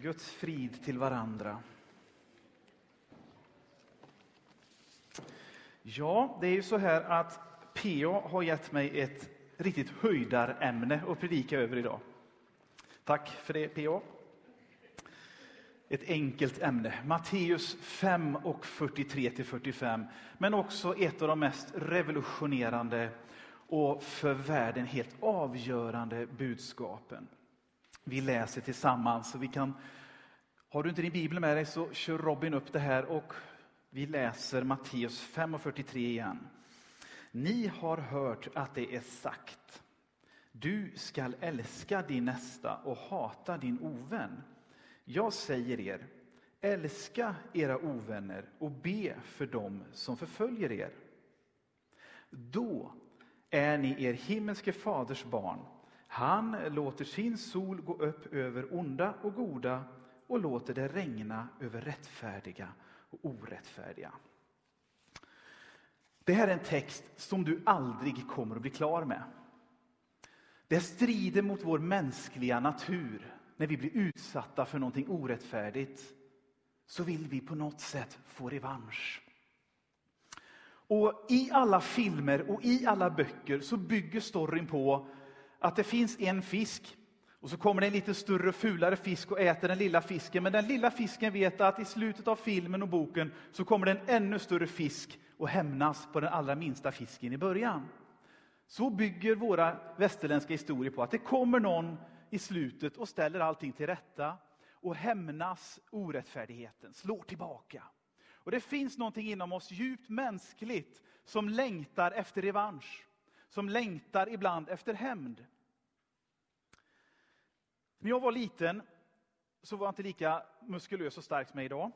Guds frid till varandra. Ja, det är ju så här att PA har gett mig ett riktigt höjdarämne att predika över idag. Tack för det PA. Ett enkelt ämne. Matteus 5 och 43 till 45. Men också ett av de mest revolutionerande och för världen helt avgörande budskapen. Vi läser tillsammans. Så vi kan, har du inte din bibel med dig så kör Robin upp det här och vi läser Matteus 5 och 43 igen. Ni har hört att det är sagt. Du skall älska din nästa och hata din ovän. Jag säger er, älska era ovänner och be för dem som förföljer er. Då är ni er himmelske faders barn. Han låter sin sol gå upp över onda och goda och låter det regna över rättfärdiga och orättfärdiga. Det här är en text som du aldrig kommer att bli klar med. Det strider mot vår mänskliga natur. När vi blir utsatta för någonting orättfärdigt så vill vi på något sätt få revansch. Och I alla filmer och i alla böcker så bygger storyn på att det finns en fisk och så kommer det en lite större fulare fisk och äter den lilla fisken. Men den lilla fisken vet att i slutet av filmen och boken så kommer det en ännu större fisk och hämnas på den allra minsta fisken i början. Så bygger våra västerländska historier på att det kommer någon i slutet och ställer allting till rätta och hämnas orättfärdigheten, slår tillbaka. Och det finns någonting inom oss djupt mänskligt som längtar efter revansch, som längtar ibland efter hämnd. När jag var liten så var jag inte lika muskulös och stark som jag är idag.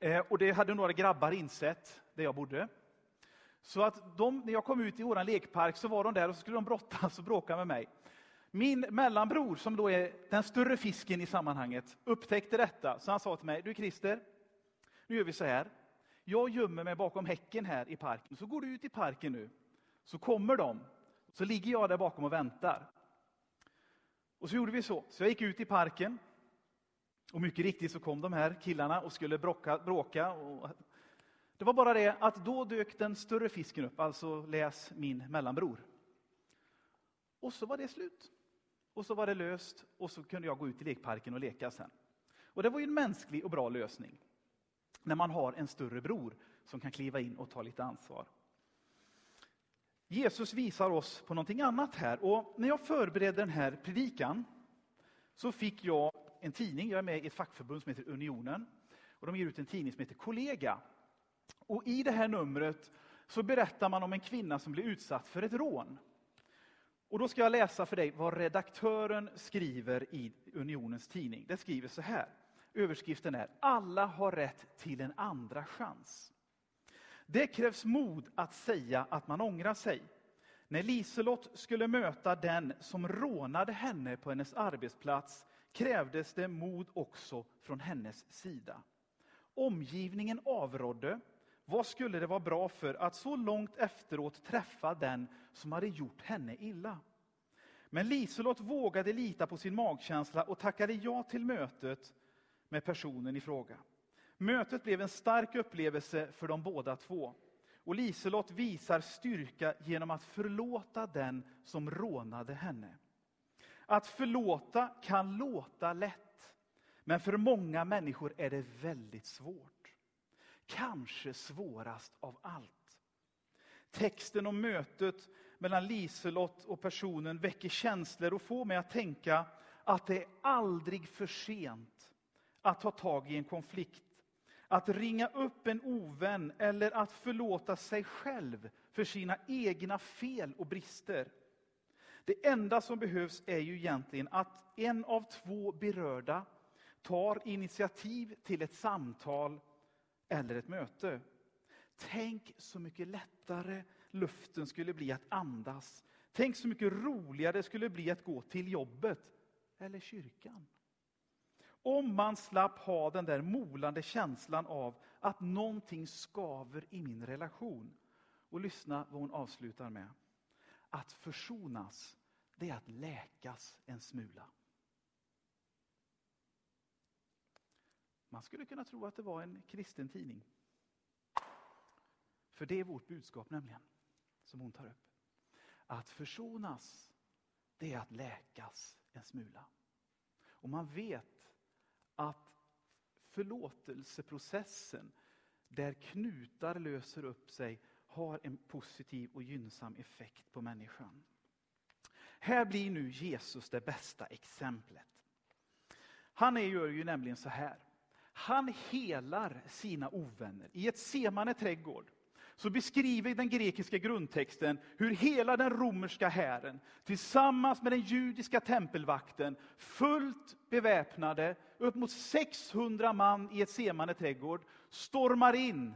Eh, och det hade några grabbar insett där jag bodde. Så att de, när jag kom ut i vår lekpark så var de där och så skulle de brottas och bråka med mig. Min mellanbror, som då är den större fisken i sammanhanget, upptäckte detta. Så han sa till mig, du Christer, nu gör vi så här. Jag gömmer mig bakom häcken här i parken. Så går du ut i parken nu. Så kommer de. Så ligger jag där bakom och väntar. Och så gjorde vi så. Så jag gick ut i parken. Och mycket riktigt så kom de här killarna och skulle bråka. bråka och det var bara det att då dök den större fisken upp, alltså läs min mellanbror. Och så var det slut. Och så var det löst och så kunde jag gå ut i lekparken och leka sen. Och det var ju en mänsklig och bra lösning. När man har en större bror som kan kliva in och ta lite ansvar. Jesus visar oss på någonting annat här. Och när jag förberedde den här predikan så fick jag en tidning. Jag är med i ett fackförbund som heter Unionen. Och de ger ut en tidning som heter Kollega. Och I det här numret så berättar man om en kvinna som blir utsatt för ett rån. Och Då ska jag läsa för dig vad redaktören skriver i Unionens tidning. Det skriver så här. Överskriften är Alla har rätt till en andra chans. Det krävs mod att säga att man ångrar sig. När Liselott skulle möta den som rånade henne på hennes arbetsplats krävdes det mod också från hennes sida. Omgivningen avrådde. Vad skulle det vara bra för att så långt efteråt träffa den som hade gjort henne illa? Men Liselott vågade lita på sin magkänsla och tackade ja till mötet med personen i fråga. Mötet blev en stark upplevelse för de båda två. Och Liselott visar styrka genom att förlåta den som rånade henne. Att förlåta kan låta lätt, men för många människor är det väldigt svårt. Kanske svårast av allt. Texten om mötet mellan Liselott och personen väcker känslor och får mig att tänka att det är aldrig för sent att ta tag i en konflikt att ringa upp en ovän eller att förlåta sig själv för sina egna fel och brister. Det enda som behövs är ju egentligen att en av två berörda tar initiativ till ett samtal eller ett möte. Tänk så mycket lättare luften skulle bli att andas. Tänk så mycket roligare det skulle bli att gå till jobbet eller kyrkan. Om man slapp ha den där molande känslan av att någonting skaver i min relation. Och lyssna vad hon avslutar med. Att försonas, det är att läkas en smula. Man skulle kunna tro att det var en kristen tidning. För det är vårt budskap nämligen, som hon tar upp. Att försonas, det är att läkas en smula. Och man vet att förlåtelseprocessen, där knutar löser upp sig, har en positiv och gynnsam effekt på människan. Här blir nu Jesus det bästa exemplet. Han gör ju nämligen så här. Han helar sina ovänner. I ett semane trädgård så beskriver den grekiska grundtexten hur hela den romerska hären tillsammans med den judiska tempelvakten fullt beväpnade, upp mot 600 man i ett semande trädgård, stormar in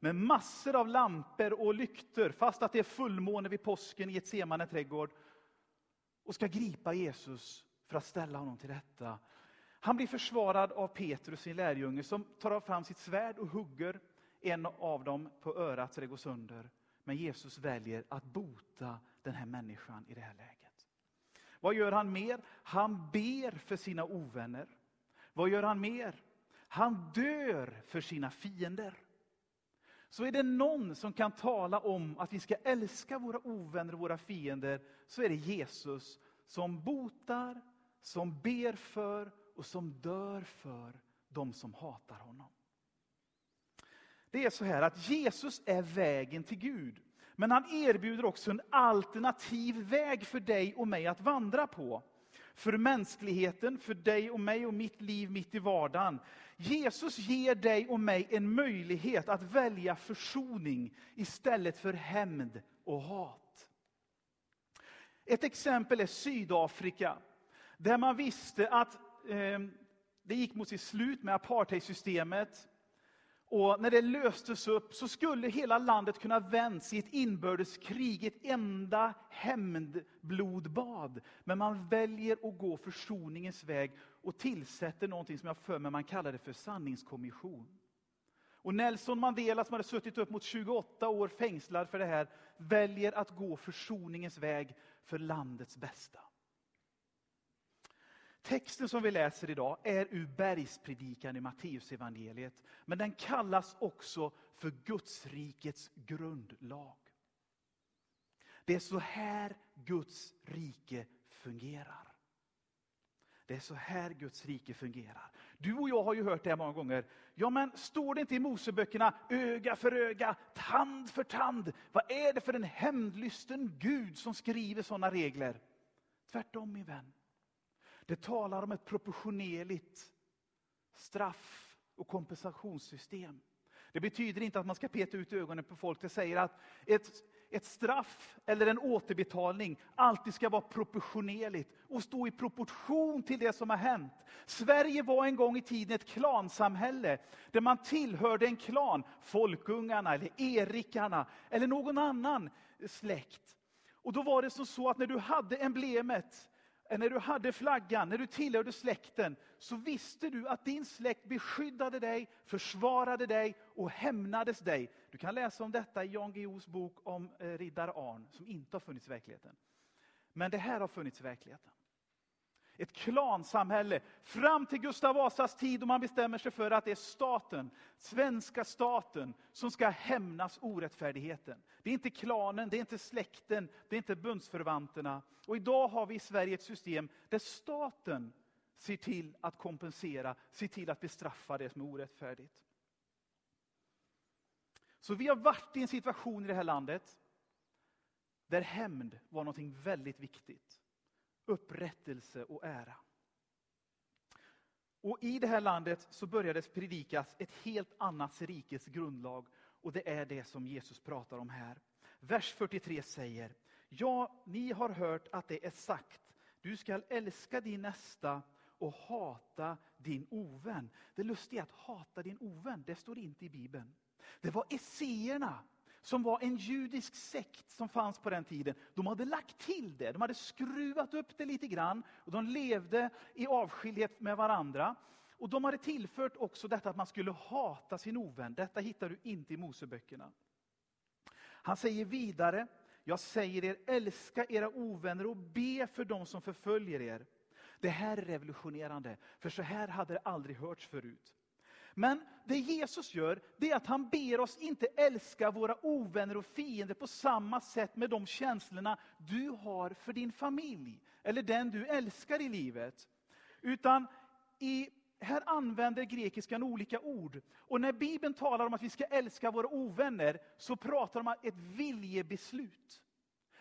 med massor av lampor och lyktor, fast att det är fullmåne vid påsken i ett semande trädgård, och ska gripa Jesus för att ställa honom till rätta. Han blir försvarad av Petrus, sin lärjunge, som tar fram sitt svärd och hugger en av dem på örat så det går sönder. Men Jesus väljer att bota den här människan i det här läget. Vad gör han mer? Han ber för sina ovänner. Vad gör han mer? Han dör för sina fiender. Så är det någon som kan tala om att vi ska älska våra ovänner och våra fiender, så är det Jesus som botar, som ber för och som dör för de som hatar honom. Det är så här att Jesus är vägen till Gud. Men han erbjuder också en alternativ väg för dig och mig att vandra på. För mänskligheten, för dig och mig och mitt liv mitt i vardagen. Jesus ger dig och mig en möjlighet att välja försoning istället för hämnd och hat. Ett exempel är Sydafrika, där man visste att eh, det gick mot sitt slut med apartheidsystemet. Och när det löstes upp så skulle hela landet kunna vänds i ett inbördeskrig, ett enda hämndblodbad. Men man väljer att gå försoningens väg och tillsätter någonting som jag för mig man kallar det för sanningskommission. Och Nelson Mandela som hade suttit upp mot 28 år fängslad för det här, väljer att gå försoningens väg för landets bästa. Texten som vi läser idag är ur bergspredikan i Matteusevangeliet. Men den kallas också för Guds rikets grundlag. Det är så här Guds rike fungerar. Det är så här Guds rike fungerar. Du och jag har ju hört det här många gånger. Ja, men står det inte i Moseböckerna öga för öga, tand för tand? Vad är det för en hämndlysten Gud som skriver sådana regler? Tvärtom min vän. Det talar om ett proportionerligt straff och kompensationssystem. Det betyder inte att man ska peta ut ögonen på folk. Det säger att ett, ett straff eller en återbetalning alltid ska vara proportionerligt och stå i proportion till det som har hänt. Sverige var en gång i tiden ett klansamhälle där man tillhörde en klan, Folkungarna eller Erikarna eller någon annan släkt. Och då var det så att när du hade emblemet när du hade flaggan, när du tillhörde släkten, så visste du att din släkt beskyddade dig, försvarade dig och hämnades dig. Du kan läsa om detta i Jan Guillous bok om riddar riddare Arn, som inte har funnits i verkligheten. Men det här har funnits i verkligheten. Ett klansamhälle fram till Gustav Vasas tid då man bestämmer sig för att det är staten, svenska staten, som ska hämnas orättfärdigheten. Det är inte klanen, det är inte släkten, det är inte bundsförvanterna. Och idag har vi i Sverige ett system där staten ser till att kompensera, ser till att bestraffa det som är orättfärdigt. Så vi har varit i en situation i det här landet där hämnd var något väldigt viktigt upprättelse och ära. Och I det här landet så började det predikas ett helt annat rikes grundlag. Och det är det som Jesus pratar om här. Vers 43 säger, ja, ni har hört att det är sagt, du skall älska din nästa och hata din ovän. Det lustiga är att hata din ovän, det står inte i Bibeln. Det var esséerna som var en judisk sekt som fanns på den tiden. De hade lagt till det, de hade skruvat upp det lite grann. Och de levde i avskildhet med varandra. Och de hade tillfört också detta att man skulle hata sin ovän. Detta hittar du inte i Moseböckerna. Han säger vidare, jag säger er, älska era ovänner och be för dem som förföljer er. Det här är revolutionerande, för så här hade det aldrig hörts förut. Men det Jesus gör, det är att han ber oss inte älska våra ovänner och fiender på samma sätt med de känslorna du har för din familj, eller den du älskar i livet. Utan i, här använder grekiskan olika ord. Och när Bibeln talar om att vi ska älska våra ovänner, så pratar de om ett viljebeslut.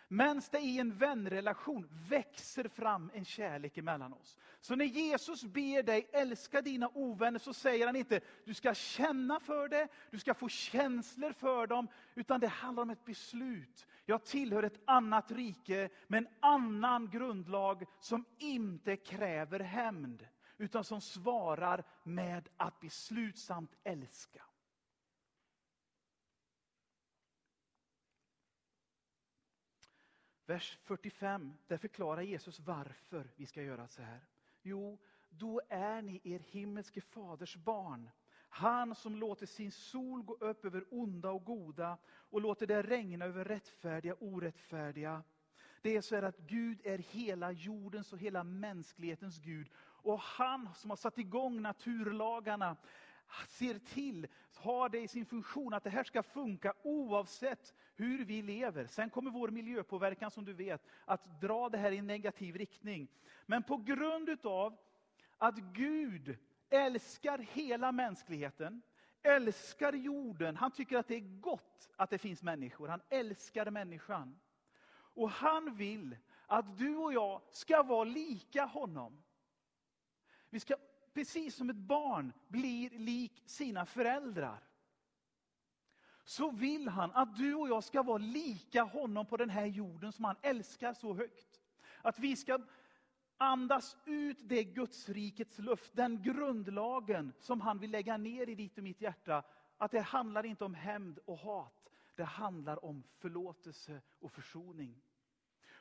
Men det i en vänrelation växer fram en kärlek emellan oss. Så när Jesus ber dig älska dina ovänner så säger han inte du ska känna för det, du ska få känslor för dem, utan det handlar om ett beslut. Jag tillhör ett annat rike med en annan grundlag som inte kräver hämnd, utan som svarar med att beslutsamt älska. Vers 45, där förklarar Jesus varför vi ska göra så här. Jo, då är ni er himmelske faders barn. Han som låter sin sol gå upp över onda och goda och låter det regna över rättfärdiga och orättfärdiga. Det är så att Gud är hela jordens och hela mänsklighetens Gud. Och han som har satt igång naturlagarna, ser till, har det i sin funktion att det här ska funka oavsett hur vi lever. Sen kommer vår miljöpåverkan som du vet att dra det här i en negativ riktning. Men på grund utav att Gud älskar hela mänskligheten, älskar jorden, han tycker att det är gott att det finns människor, han älskar människan. Och han vill att du och jag ska vara lika honom. Vi ska precis som ett barn blir lik sina föräldrar. Så vill han att du och jag ska vara lika honom på den här jorden som han älskar så högt. Att vi ska andas ut det Gudsrikets luft, den grundlagen som han vill lägga ner i ditt och mitt hjärta. Att det handlar inte om hämnd och hat, det handlar om förlåtelse och försoning.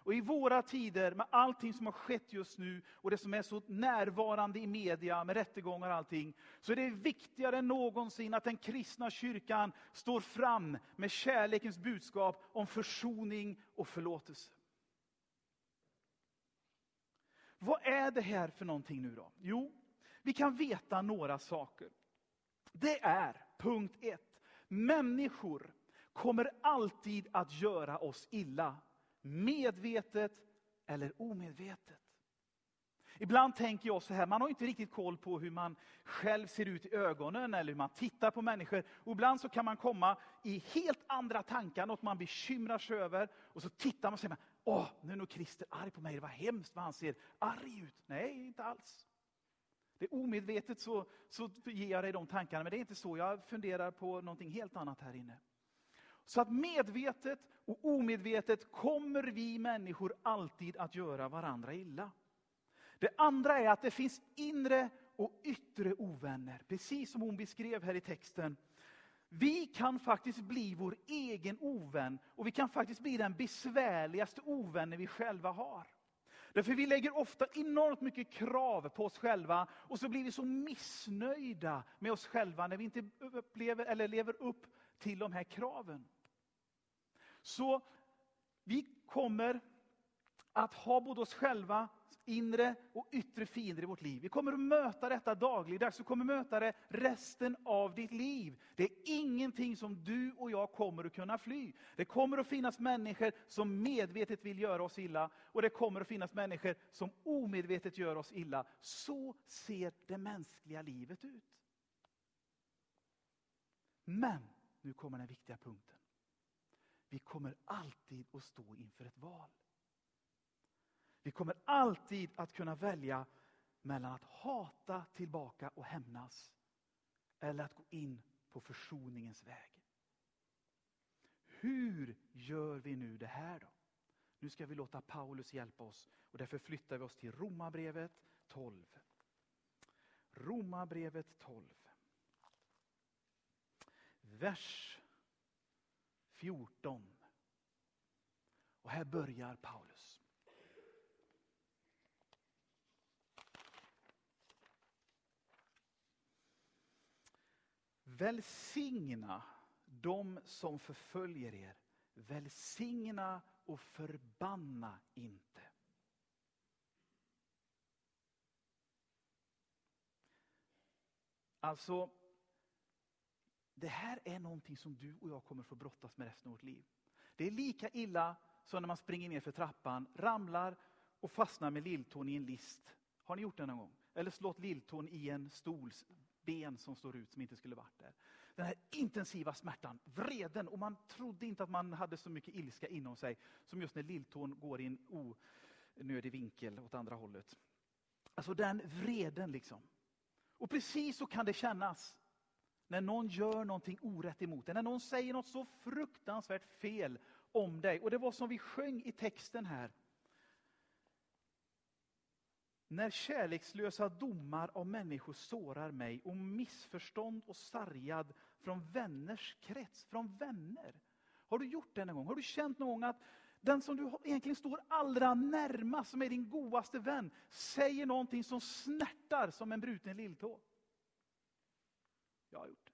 Och i våra tider, med allting som har skett just nu och det som är så närvarande i media med rättegångar och allting, så är det viktigare än någonsin att den kristna kyrkan står fram med kärlekens budskap om försoning och förlåtelse. Vad är det här för någonting nu då? Jo, vi kan veta några saker. Det är, punkt ett, människor kommer alltid att göra oss illa medvetet eller omedvetet. Ibland tänker jag så här, man har inte riktigt koll på hur man själv ser ut i ögonen eller hur man tittar på människor. Och ibland så kan man komma i helt andra tankar, något man bekymrar sig över. Och så tittar man och säger, åh, nu är nog Christer arg på mig, det var hemskt vad han ser arg ut. Nej, inte alls. Det är omedvetet så, så ger jag dig de tankarna, men det är inte så. Jag funderar på någonting helt annat här inne. Så att medvetet och omedvetet kommer vi människor alltid att göra varandra illa. Det andra är att det finns inre och yttre ovänner, precis som hon beskrev här i texten. Vi kan faktiskt bli vår egen ovän och vi kan faktiskt bli den besvärligaste ovännen vi själva har. Därför vi lägger ofta enormt mycket krav på oss själva och så blir vi så missnöjda med oss själva när vi inte upplever eller lever upp till de här kraven. Så vi kommer att ha både oss själva, inre och yttre fiender i vårt liv. Vi kommer att möta detta dagligdags, Du kommer möta det resten av ditt liv. Det är ingenting som du och jag kommer att kunna fly. Det kommer att finnas människor som medvetet vill göra oss illa och det kommer att finnas människor som omedvetet gör oss illa. Så ser det mänskliga livet ut. Men, nu kommer den viktiga punkten. Vi kommer alltid att stå inför ett val. Vi kommer alltid att kunna välja mellan att hata tillbaka och hämnas eller att gå in på försoningens väg. Hur gör vi nu det här då? Nu ska vi låta Paulus hjälpa oss och därför flyttar vi oss till Romarbrevet 12. Romarbrevet 12. Vers 14. Och här börjar Paulus. Välsigna dem som förföljer er. Välsigna och förbanna inte. Alltså, det här är någonting som du och jag kommer få brottas med resten av vårt liv. Det är lika illa som när man springer ner för trappan, ramlar och fastnar med lilltån i en list. Har ni gjort det någon gång? Eller slått lilltån i en stols ben som står ut som inte skulle varit där. Den här intensiva smärtan, vreden och man trodde inte att man hade så mycket ilska inom sig som just när lilltån går i en onödig vinkel åt andra hållet. Alltså den vreden liksom. Och precis så kan det kännas när någon gör någonting orätt emot dig, när någon säger något så fruktansvärt fel om dig. Och det var som vi sjöng i texten här. När kärlekslösa domar av människor sårar mig och missförstånd och sargad från vänners krets, från vänner. Har du gjort det någon gång? Har du känt någon gång att den som du egentligen står allra närmast, som är din godaste vän, säger någonting som snärtar som en bruten lilltå? Jag har gjort det.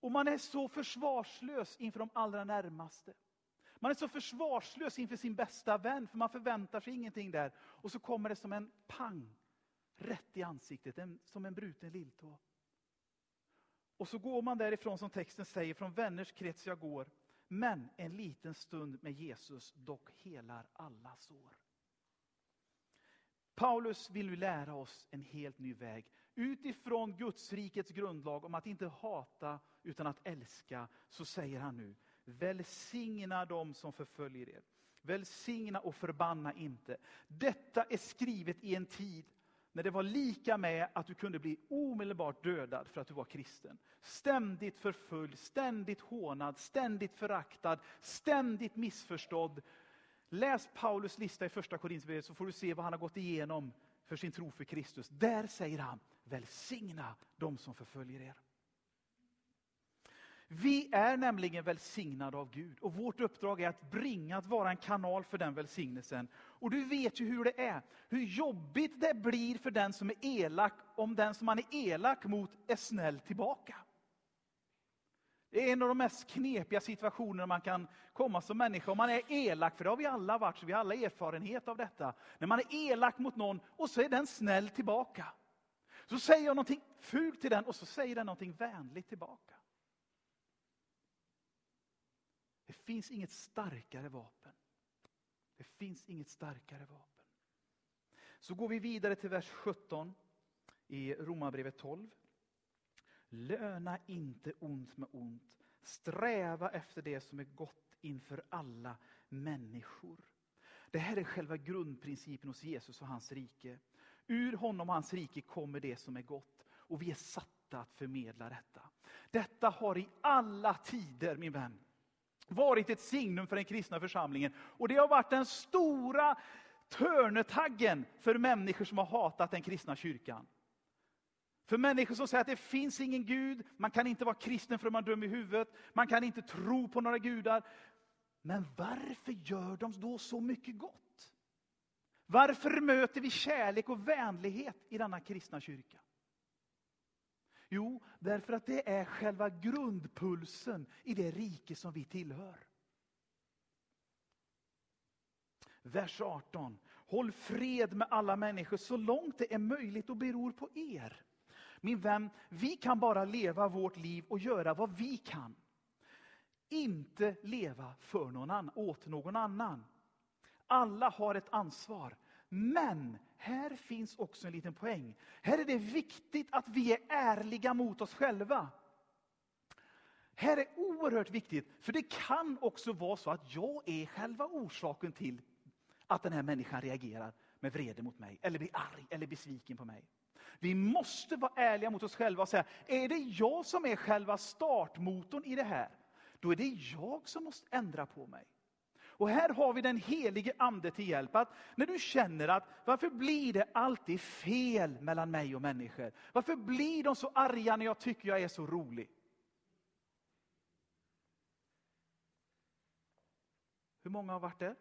Och man är så försvarslös inför de allra närmaste. Man är så försvarslös inför sin bästa vän, för man förväntar sig ingenting där. Och så kommer det som en pang, rätt i ansiktet, en, som en bruten lilltå. Och så går man därifrån, som texten säger, från vänners krets jag går. Men en liten stund med Jesus dock helar alla sår. Paulus vill nu lära oss en helt ny väg. Utifrån Guds rikets grundlag om att inte hata utan att älska, så säger han nu, Välsigna dem som förföljer er. Välsigna och förbanna inte. Detta är skrivet i en tid när det var lika med att du kunde bli omedelbart dödad för att du var kristen. Ständigt förföljd, ständigt hånad, ständigt föraktad, ständigt missförstådd. Läs Paulus lista i första Korinthierbrevet så får du se vad han har gått igenom för sin tro för Kristus. Där säger han, välsigna dem som förföljer er. Vi är nämligen välsignade av Gud och vårt uppdrag är att bringa, att vara en kanal för den välsignelsen. Och du vet ju hur det är, hur jobbigt det blir för den som är elak om den som man är elak mot är snäll tillbaka. Det är en av de mest knepiga situationer man kan komma som människa. Om man är elak, för det har vi alla varit, så vi har alla erfarenhet av detta. När man är elak mot någon och så är den snäll tillbaka. Så säger jag någonting fult till den och så säger den någonting vänligt tillbaka. Det finns inget starkare vapen. Det finns inget starkare vapen. Så går vi vidare till vers 17 i Romarbrevet 12. Löna inte ont med ont. Sträva efter det som är gott inför alla människor. Det här är själva grundprincipen hos Jesus och hans rike. Ur honom och hans rike kommer det som är gott. Och vi är satta att förmedla detta. Detta har i alla tider, min vän, varit ett signum för den kristna församlingen. Och det har varit den stora törnetaggen för människor som har hatat den kristna kyrkan. För människor som säger att det finns ingen Gud, man kan inte vara kristen för man är dum i huvudet, man kan inte tro på några gudar. Men varför gör de då så mycket gott? Varför möter vi kärlek och vänlighet i denna kristna kyrka? Jo, därför att det är själva grundpulsen i det rike som vi tillhör. Vers 18. Håll fred med alla människor så långt det är möjligt och beror på er. Min vän, vi kan bara leva vårt liv och göra vad vi kan. Inte leva för någon annan, åt någon annan. Alla har ett ansvar. Men här finns också en liten poäng. Här är det viktigt att vi är ärliga mot oss själva. Här är oerhört viktigt, för det kan också vara så att jag är själva orsaken till att den här människan reagerar med vrede mot mig, eller blir arg eller besviken på mig. Vi måste vara ärliga mot oss själva och säga, är det jag som är själva startmotorn i det här, då är det jag som måste ändra på mig. Och här har vi den helige ande till hjälp. Att när du känner att varför blir det alltid fel mellan mig och människor? Varför blir de så arga när jag tycker jag är så rolig? Hur många har varit där?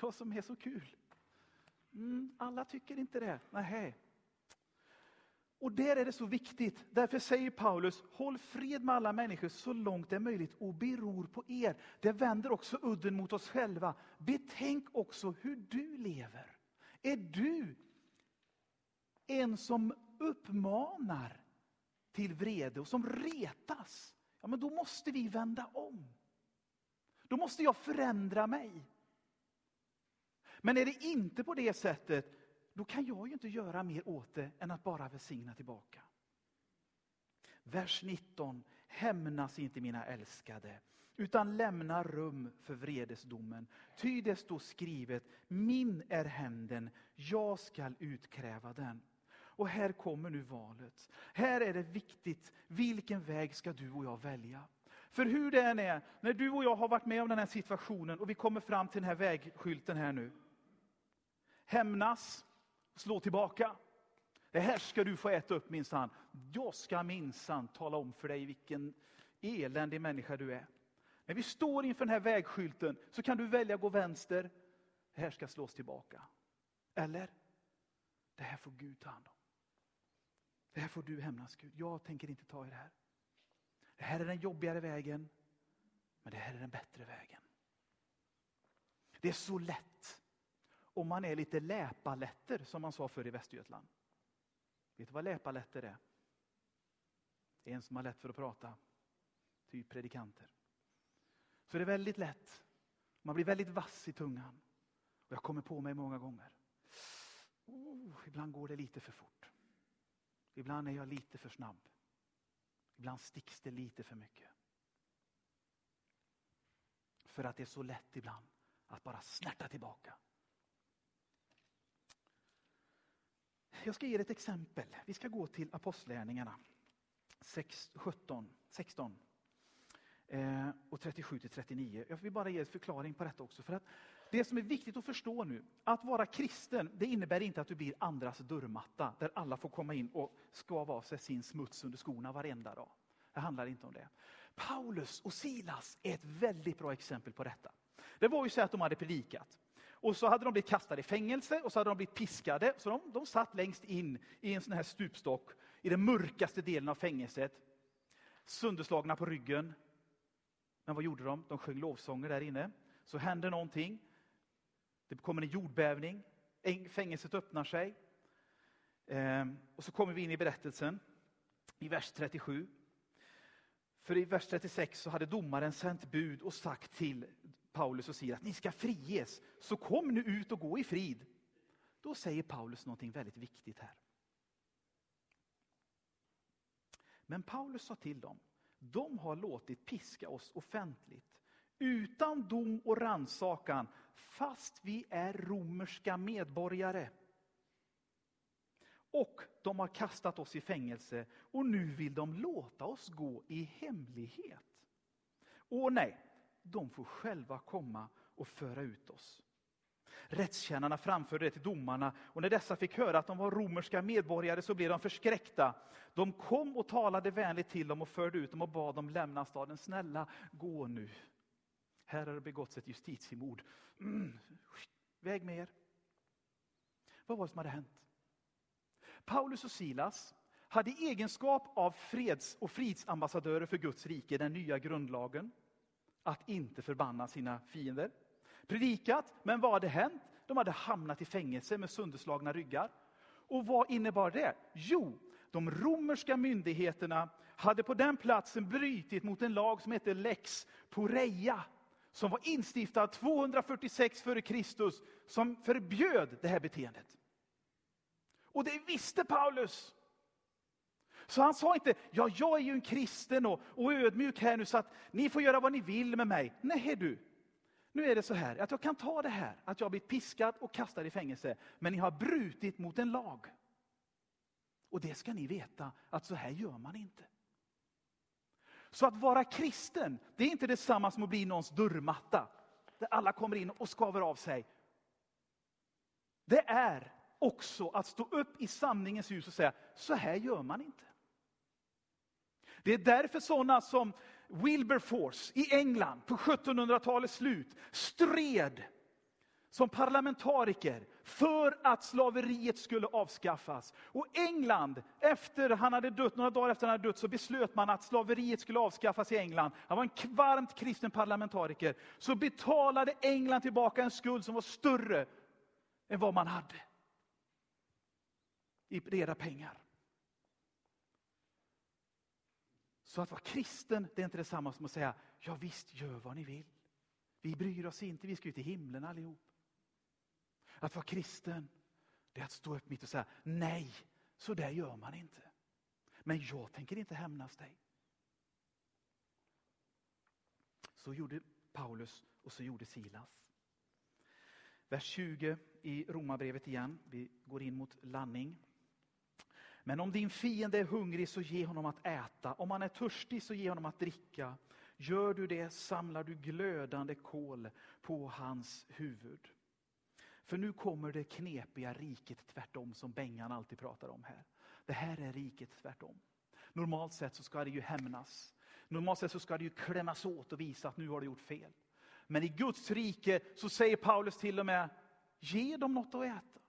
Jag som är så kul. Mm, alla tycker inte det. Nej. Och där är det så viktigt. Därför säger Paulus, håll fred med alla människor så långt det är möjligt och beror på er. Det vänder också udden mot oss själva. Betänk också hur du lever. Är du en som uppmanar till vrede och som retas, ja, men då måste vi vända om. Då måste jag förändra mig. Men är det inte på det sättet, då kan jag ju inte göra mer åt det än att bara välsigna tillbaka. Vers 19. Hämnas inte mina älskade, utan lämna rum för vredesdomen. Ty det står skrivet, min är hämnden, jag skall utkräva den. Och här kommer nu valet. Här är det viktigt, vilken väg ska du och jag välja? För hur det än är, när du och jag har varit med om den här situationen och vi kommer fram till den här vägskylten här nu. Hämnas, slå tillbaka. Det här ska du få äta upp minsann. Jag ska minsann tala om för dig vilken eländig människa du är. När vi står inför den här vägskylten så kan du välja att gå vänster. Det här ska slås tillbaka. Eller, det här får Gud ta hand om. Det här får du hämnas Gud. Jag tänker inte ta i det här. Det här är den jobbigare vägen, men det här är den bättre vägen. Det är så lätt om man är lite läpaletter, som man sa förr i Västergötland. Vet du vad läpaletter är? Det är en som har lätt för att prata, typ predikanter. Så det är väldigt lätt. Man blir väldigt vass i tungan. Och jag kommer på mig många gånger. Oh, ibland går det lite för fort. Ibland är jag lite för snabb. Ibland sticks det lite för mycket. För att det är så lätt ibland att bara snärta tillbaka. Jag ska ge er ett exempel. Vi ska gå till Apostlärningarna 6, 17, 16 eh, och 37 till 39. Jag vill bara ge en förklaring på detta också. För att det som är viktigt att förstå nu, att vara kristen, det innebär inte att du blir andras dörrmatta, där alla får komma in och skava av sig sin smuts under skorna varenda dag. Det handlar inte om det. Paulus och Silas är ett väldigt bra exempel på detta. Det var ju så att de hade predikat. Och så hade de blivit kastade i fängelse och så hade de blivit piskade. Så de, de satt längst in i en sån här stupstock i den mörkaste delen av fängelset. Sönderslagna på ryggen. Men vad gjorde de? De sjöng lovsånger där inne. Så hände någonting. Det kommer en jordbävning. Fängelset öppnar sig. Ehm, och så kommer vi in i berättelsen i vers 37. För i vers 36 så hade domaren sänt bud och sagt till Paulus och säger att ni ska friges. Så kom nu ut och gå i frid. Då säger Paulus någonting väldigt viktigt här. Men Paulus sa till dem, de har låtit piska oss offentligt utan dom och rannsakan fast vi är romerska medborgare. Och de har kastat oss i fängelse och nu vill de låta oss gå i hemlighet. Åh nej, de får själva komma och föra ut oss. Rättskännarna framförde det till domarna och när dessa fick höra att de var romerska medborgare så blev de förskräckta. De kom och talade vänligt till dem och förde ut dem och bad dem lämna staden. Snälla, gå nu. Här har det begåtts ett justitiemord. Mm. Väg med er. Vad var det som hade hänt? Paulus och Silas hade i egenskap av freds och fridsambassadörer för Guds rike, den nya grundlagen, att inte förbanna sina fiender. Predikat, men vad hade hänt? De hade hamnat i fängelse med sönderslagna ryggar. Och vad innebar det? Jo, de romerska myndigheterna hade på den platsen brytit mot en lag som heter Lex Poreia, som var instiftad 246 f.Kr. som förbjöd det här beteendet. Och det visste Paulus. Så han sa inte, ja jag är ju en kristen och, och ödmjuk här nu så att ni får göra vad ni vill med mig. Nej du, nu är det så här att jag kan ta det här att jag blivit piskad och kastad i fängelse, men ni har brutit mot en lag. Och det ska ni veta att så här gör man inte. Så att vara kristen, det är inte detsamma som att bli någons dörrmatta, där alla kommer in och skaver av sig. Det är också att stå upp i sanningens ljus och säga, så här gör man inte. Det är därför sådana som Wilberforce i England på 1700-talets slut stred som parlamentariker för att slaveriet skulle avskaffas. Och England, efter han hade dött, några dagar efter han hade dött, så beslöt man att slaveriet skulle avskaffas i England. Han var en varmt kristen parlamentariker. Så betalade England tillbaka en skuld som var större än vad man hade i reda pengar. Så att vara kristen, det är inte detsamma som att säga, ja visst, gör vad ni vill. Vi bryr oss inte, vi ska ju till himlen allihop. Att vara kristen, det är att stå upp mitt och säga, nej, så där gör man inte. Men jag tänker inte hämnas dig. Så gjorde Paulus och så gjorde Silas. Vers 20 i Romarbrevet igen. Vi går in mot landning. Men om din fiende är hungrig så ge honom att äta. Om han är törstig så ge honom att dricka. Gör du det samlar du glödande kol på hans huvud. För nu kommer det knepiga riket tvärtom som Bengan alltid pratar om här. Det här är riket tvärtom. Normalt sett så ska det ju hämnas. Normalt sett så ska det ju klämmas åt och visa att nu har du gjort fel. Men i Guds rike så säger Paulus till och med, ge dem något att äta.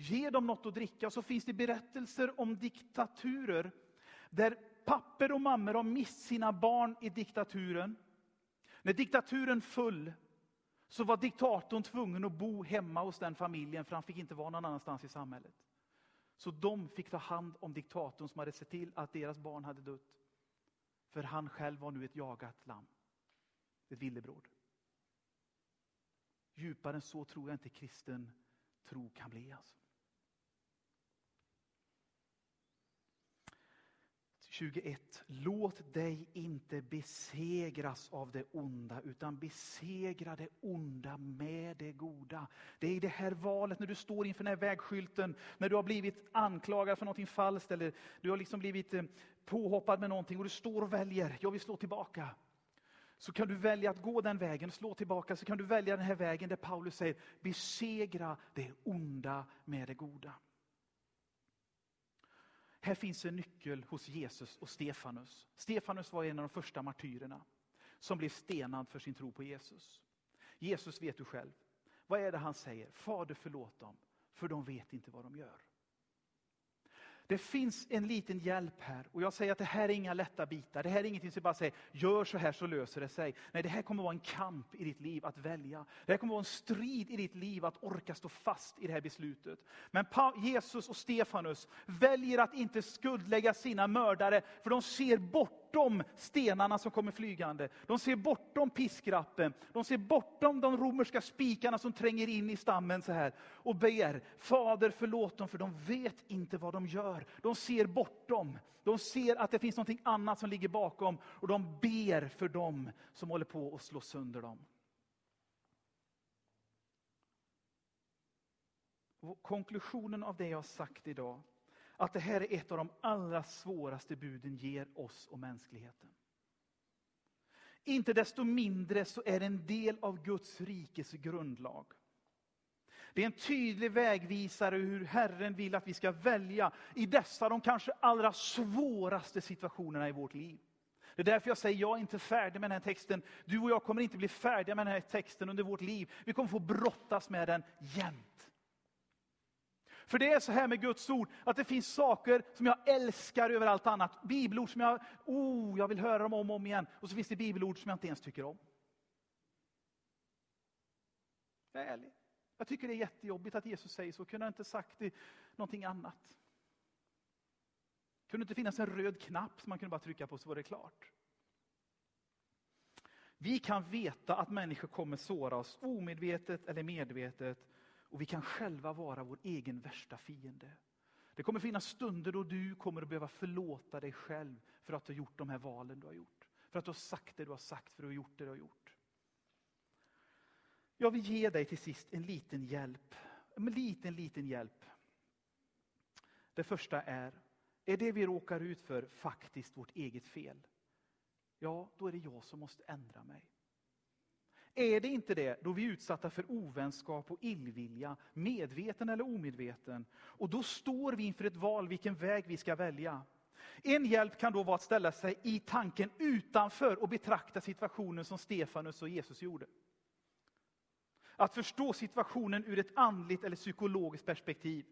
Ge dem något att dricka. Så finns det berättelser om diktaturer där papper och mammor har mist sina barn i diktaturen. När diktaturen föll så var diktatorn tvungen att bo hemma hos den familjen för han fick inte vara någon annanstans i samhället. Så de fick ta hand om diktatorn som hade sett till att deras barn hade dött. För han själv var nu ett jagat lamm. Ett villebråd. Djupare än så tror jag inte kristen tro kan bli. Alltså. 21. Låt dig inte besegras av det onda, utan besegra det onda med det goda. Det är i det här valet, när du står inför den här vägskylten, när du har blivit anklagad för någonting falskt, eller du har liksom blivit eh, påhoppad med någonting och du står och väljer, jag vill slå tillbaka. Så kan du välja att gå den vägen, slå tillbaka, så kan du välja den här vägen där Paulus säger, besegra det onda med det goda. Här finns en nyckel hos Jesus och Stefanus. Stefanus var en av de första martyrerna som blev stenad för sin tro på Jesus. Jesus vet du själv. Vad är det han säger? Fader förlåt dem, för de vet inte vad de gör. Det finns en liten hjälp här. Och jag säger att det här är inga lätta bitar. Det här är ingenting som bara säger, gör så här så löser det sig. Nej, det här kommer vara en kamp i ditt liv att välja. Det här kommer vara en strid i ditt liv att orka stå fast i det här beslutet. Men Jesus och Stefanus väljer att inte skuldlägga sina mördare, för de ser bort bortom stenarna som kommer flygande. De ser bortom piskrappen. De ser bortom de romerska spikarna som tränger in i stammen så här och ber, Fader förlåt dem för de vet inte vad de gör. De ser bortom. De ser att det finns något annat som ligger bakom och de ber för dem som håller på att slå sönder dem. Och konklusionen av det jag har sagt idag, att det här är ett av de allra svåraste buden ger oss och mänskligheten. Inte desto mindre så är det en del av Guds rikes grundlag. Det är en tydlig vägvisare hur Herren vill att vi ska välja i dessa de kanske allra svåraste situationerna i vårt liv. Det är därför jag säger, jag är inte färdig med den här texten. Du och jag kommer inte bli färdiga med den här texten under vårt liv. Vi kommer få brottas med den jämt. För det är så här med Guds ord, att det finns saker som jag älskar över allt annat. Bibelord som jag, oh, jag vill höra dem om och om igen. Och så finns det bibelord som jag inte ens tycker om. Jag är ärlig. Jag tycker det är jättejobbigt att Jesus säger så. Kunde han inte sagt det, någonting annat? Kunde det inte finnas en röd knapp som man kunde bara trycka på så var det klart? Vi kan veta att människor kommer såra oss omedvetet eller medvetet och vi kan själva vara vår egen värsta fiende. Det kommer finnas stunder då du kommer att behöva förlåta dig själv för att du har gjort de här valen du har gjort. För att du har sagt det du har sagt, för att du har gjort det du har gjort. Jag vill ge dig till sist en liten hjälp. En liten, liten hjälp. Det första är, är det vi råkar ut för faktiskt vårt eget fel? Ja, då är det jag som måste ändra mig. Är det inte det, då är vi utsatta för ovänskap och illvilja, medveten eller omedveten. Och då står vi inför ett val vilken väg vi ska välja. En hjälp kan då vara att ställa sig i tanken utanför och betrakta situationen som Stefanus och Jesus gjorde. Att förstå situationen ur ett andligt eller psykologiskt perspektiv.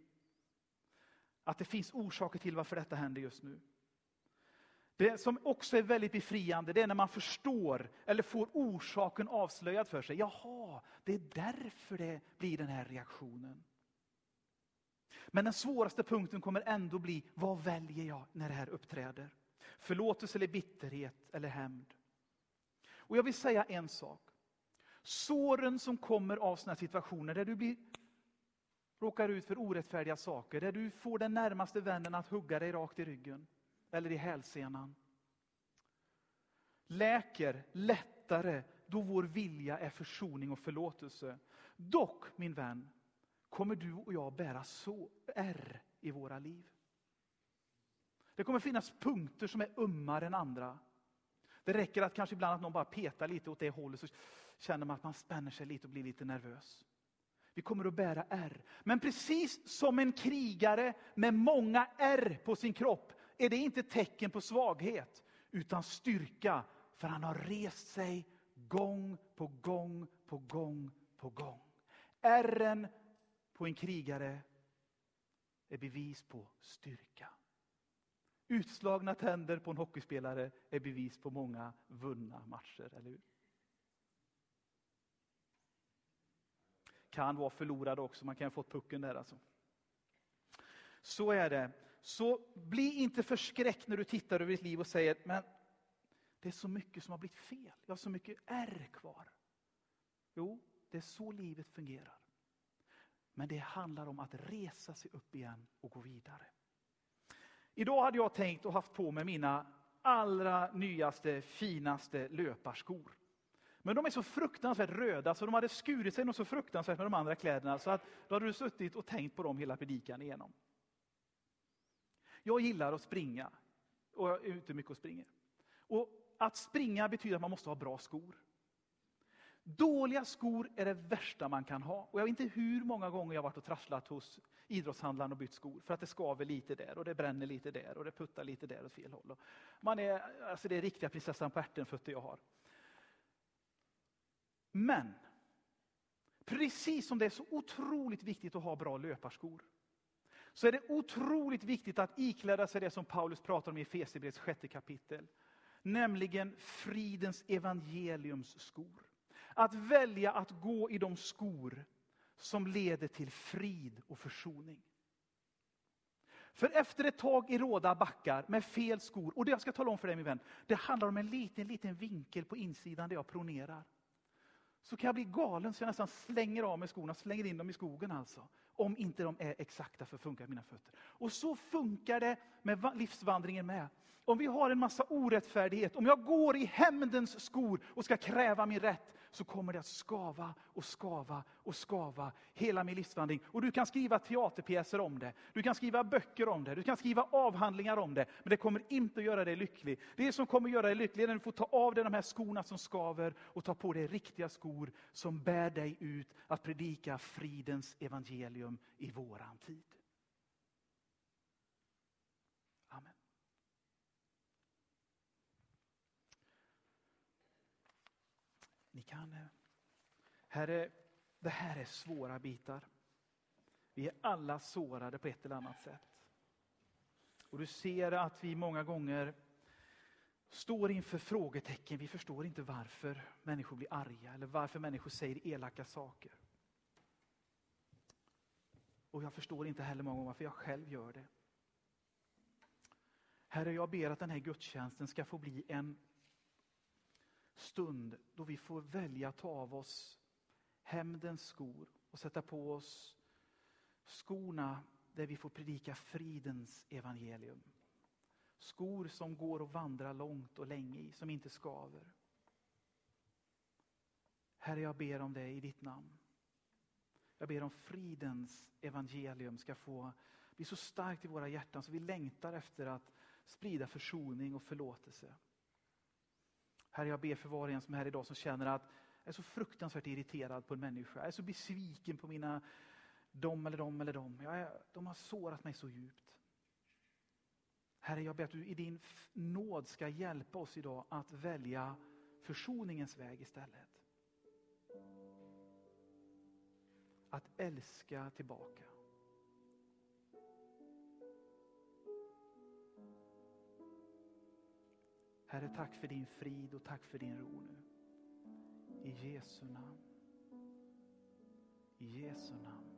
Att det finns orsaker till varför detta händer just nu. Det som också är väldigt befriande, det är när man förstår eller får orsaken avslöjad för sig. Jaha, det är därför det blir den här reaktionen. Men den svåraste punkten kommer ändå bli, vad väljer jag när det här uppträder? förlåtelse eller bitterhet eller hämnd. Och jag vill säga en sak. Såren som kommer av sådana situationer där du blir, råkar ut för orättfärdiga saker, där du får den närmaste vännen att hugga dig rakt i ryggen eller i hälsenan. Läker lättare då vår vilja är försoning och förlåtelse. Dock, min vän, kommer du och jag bära så ärr i våra liv. Det kommer finnas punkter som är ömmare än andra. Det räcker att kanske ibland att någon bara petar lite åt det hållet så känner man att man spänner sig lite och blir lite nervös. Vi kommer att bära ärr. Men precis som en krigare med många ärr på sin kropp är det inte tecken på svaghet utan styrka. För han har rest sig gång på gång på gång på gång. Ärren på en krigare är bevis på styrka. Utslagna tänder på en hockeyspelare är bevis på många vunna matcher, eller hur? Kan vara förlorad också, man kan ha fått pucken där alltså. Så är det. Så bli inte förskräckt när du tittar över ditt liv och säger, men det är så mycket som har blivit fel. Jag har så mycket ärr kvar. Jo, det är så livet fungerar. Men det handlar om att resa sig upp igen och gå vidare. Idag hade jag tänkt och haft på mig mina allra nyaste, finaste löparskor. Men de är så fruktansvärt röda så de hade skurit sig något så fruktansvärt med de andra kläderna så att då hade du suttit och tänkt på dem hela predikan igenom. Jag gillar att springa och jag är ute mycket och springer. Och att springa betyder att man måste ha bra skor. Dåliga skor är det värsta man kan ha. Och jag vet inte hur många gånger jag varit och trasslat hos idrottshandlaren och bytt skor. För att det skaver lite där och det bränner lite där och det puttar lite där åt fel håll. Man är, alltså det är riktiga prinsessan på ärten-fötter jag har. Men, precis som det är så otroligt viktigt att ha bra löparskor, så är det otroligt viktigt att ikläda sig det som Paulus pratar om i Efesierbrevets sjätte kapitel. Nämligen fridens evangeliums skor. Att välja att gå i de skor som leder till frid och försoning. För efter ett tag i råda backar med fel skor, och det jag ska tala om för dig min vän, det handlar om en liten, liten vinkel på insidan där jag pronerar. Så kan jag bli galen så jag nästan slänger av mig skorna, slänger in dem i skogen alltså. Om inte de är exakta för att funka mina fötter. Och så funkar det med livsvandringen med om vi har en massa orättfärdighet, om jag går i hämndens skor och ska kräva min rätt, så kommer det att skava och skava och skava hela min livsvandring. Och du kan skriva teaterpjäser om det, du kan skriva böcker om det, du kan skriva avhandlingar om det, men det kommer inte att göra dig lycklig. Det som kommer att göra dig lycklig är när du får ta av dig de här skorna som skaver och ta på dig riktiga skor som bär dig ut att predika fridens evangelium i våran tid. Amen. Ni kan... Eh, Herre, det här är svåra bitar. Vi är alla sårade på ett eller annat sätt. Och du ser att vi många gånger står inför frågetecken. Vi förstår inte varför människor blir arga eller varför människor säger elaka saker. Och jag förstår inte heller många gånger varför jag själv gör det. Herre, jag ber att den här gudstjänsten ska få bli en stund då vi får välja att ta av oss hämndens skor och sätta på oss skorna där vi får predika fridens evangelium. Skor som går att vandra långt och länge i, som inte skaver. Herre, jag ber om det i ditt namn. Jag ber om fridens evangelium ska få bli så starkt i våra hjärtan så vi längtar efter att sprida försoning och förlåtelse. Herre, jag ber för var och en som är här idag som känner att jag är så fruktansvärt irriterad på en människa. Jag är så besviken på mina dem eller dem eller dem. Jag är, de har sårat mig så djupt. Herre, jag ber att du i din nåd ska hjälpa oss idag att välja försoningens väg istället. Att älska tillbaka. Herre, tack för din frid och tack för din ro nu. I Jesu namn. I Jesu namn.